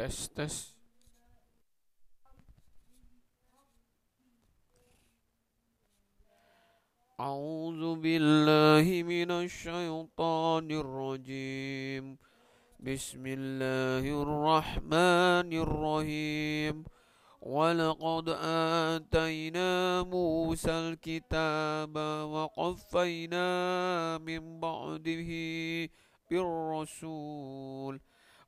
tes tes أعوذ بالله من الشيطان الرجيم. بسم الله الرحمن الرحيم. ولقد آتينا موسى الكتاب وقفينا من بعده بالرسول.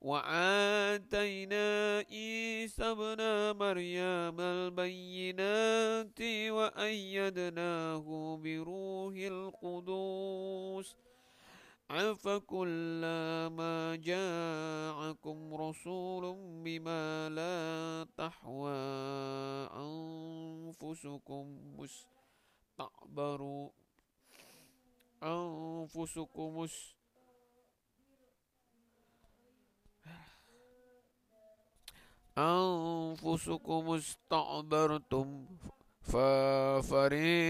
وآتينا عيسى ابن مريم البينات وأيدناه بروح القدوس. أفكلما جاءكم رسول بما لا تحوى أنفسكم مستعبروا أنفسكم مستعبروا أنفسكم استعبرتم ففريقا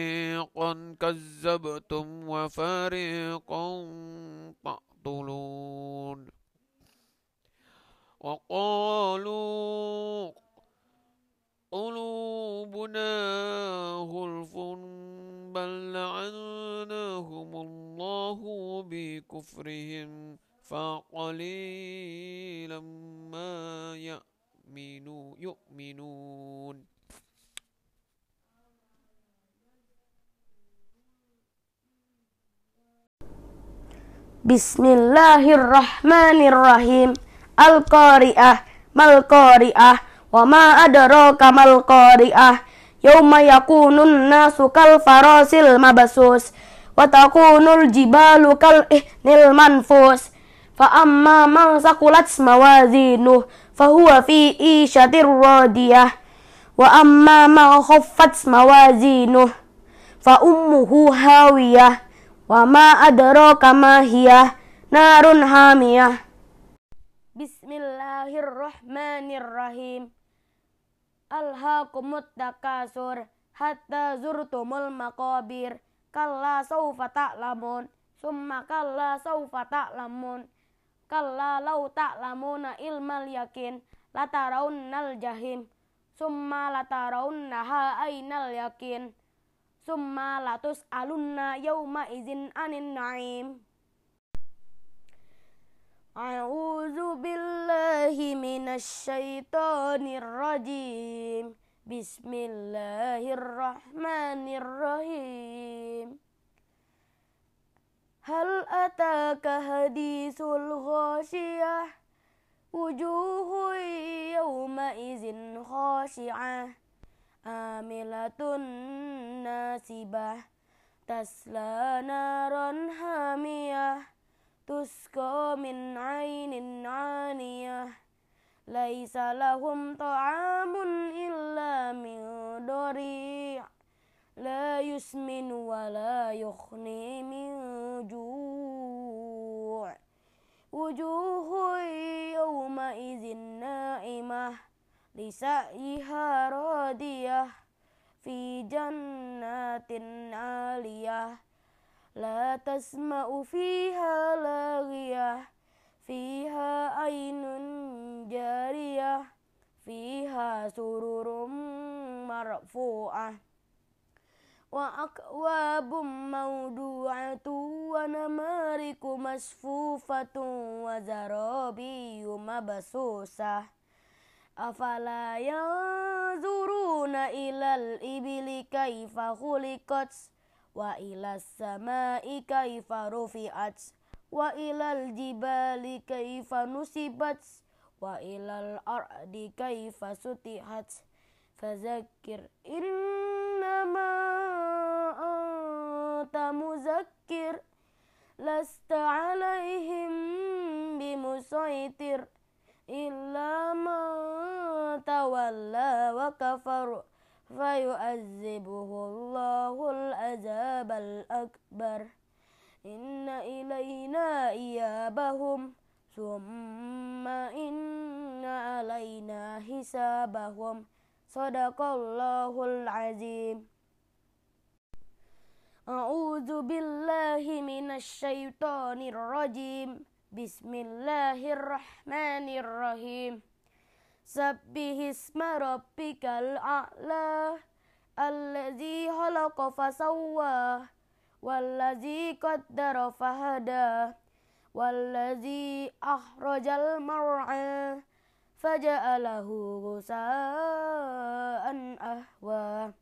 كذبتم وفريقا تقتلون. وقالوا قلوبنا غلف بل لعناهم الله بكفرهم فقليلا ما يأتون يؤمنون يؤمنون بسم الله الرحمن الرحيم القارئة ما القارئة وما أدراك ما القارئة يوم يكون الناس كالفراس المبسوس وتكون الجبال كالإهن المنفوس فأما من ثقلت موازينه فهو في عيشة راضية. وأما ما خفت موازينه فأمه هاوية. وما أدراك ما هي نار حامية بسم الله الرحمن الرحيم. ألهاكم التكاثر حتى زرتم المقابر. كلا سوف تعلمون. ثم كلا سوف تعلمون. Kalla lau ta'lamuna ilmal yakin lataraunal jahim summa lataraunnaha ainal yakin. Summa latus alunna yawma izin anin na'im. A'udzu billahi minasy syaithanir rajim. Bismillahirrahmanirrahim. هل أتاك حديث الغاشية. وجوه يومئذ خاشعة. عاملة ناسبة. تسلى نارا حامية. تسقى من عين عانية. ليس لهم طعام إلا من ضريع. لا يسمن ولا يخني من جوع. وجوه يومئذ نائمة لسعيها راضية في جنات عالية لا تسمع فيها لاغية فيها عين جارية فيها سرر مرفوعة وأكواب موضوعة ونمارك مصفوفة وزرابي مبسوسة. أفلا ينظرون إلى الإبل كيف خلقت؟ وإلى السماء كيف رفعت؟ وإلى الجبال كيف نصبت؟ وإلى الأرض كيف سطحت؟ فذكر إنما أنت مذكر لست عليهم بمسيطر إلا من تولى وكفر فيعذبه الله العذاب الأكبر. إن إلينا إيابهم ثم إن علينا حسابهم. صدق الله العظيم. أعوذ بالله من الشيطان الرجيم. بسم الله الرحمن الرحيم. سبح اسم ربك الأعلى الذي خلق فسوى والذي قدر فهدى والذي أخرج المرعى فجعله غثاء أهوى.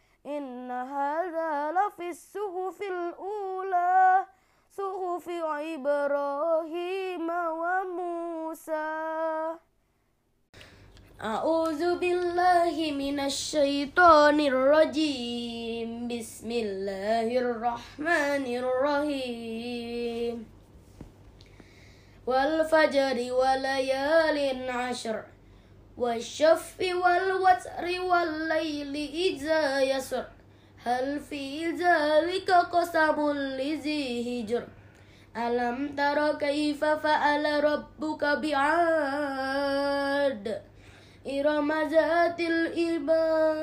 إن هذا لفي الصحف الأولى صحف إبراهيم وموسى. أعوذ بالله من الشيطان الرجيم. بسم الله الرحمن الرحيم. والفجر وليال عشر. والشف والوتر والليل إذا يسر. هل في ذلك قسم لذي هجر؟ ألم تر كيف فعل ربك بعاد؟ إرم ذات الإباد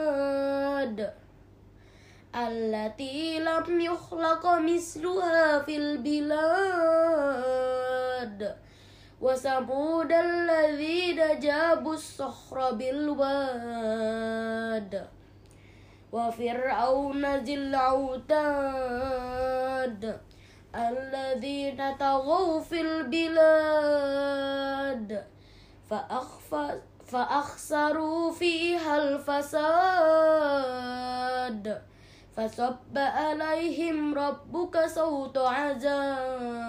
التي لم يخلق مثلها في البلاد. وثمود الذين جابوا الصخر بالواد وفرعون ذي الأوتاد الذين طغوا في البلاد فأخسروا فيها الفساد فصب عليهم ربك صوت عذاب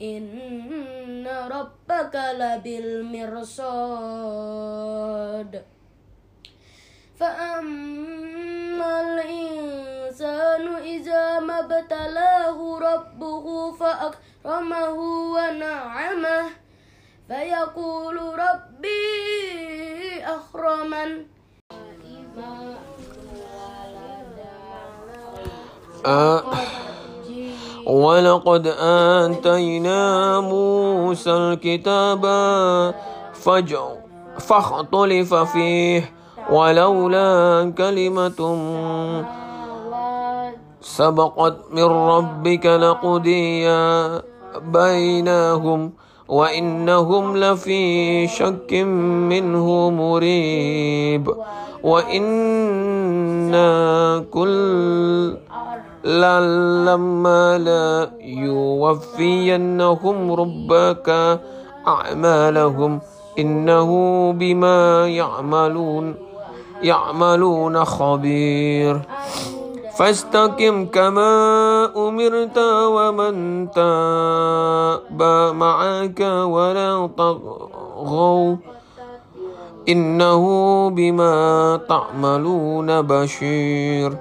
إن ربك لبالمرصاد. فأما الإنسان إذا ما ابتلاه ربه فأكرمه ونعمه فيقول ربي أكرمن. آه. ولقد آتينا موسى الكتاب فاختلف فيه ولولا كلمة سبقت من ربك لقضي بينهم وإنهم لفي شك منه مريب وإنا كل لما لا يوفينهم ربك أعمالهم. إنه بما يعملون يعملون خبير. فاستقم كما أمرت ومن تاب معك ولا تطغوا إنه بما تعملون بشير.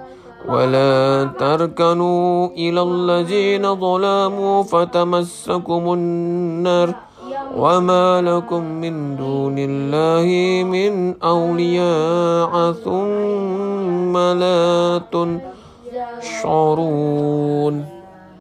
ولا تركنوا إلى الذين ظلموا فتمسكم النار وما لكم من دون الله من أولياء ثم لا تنشرون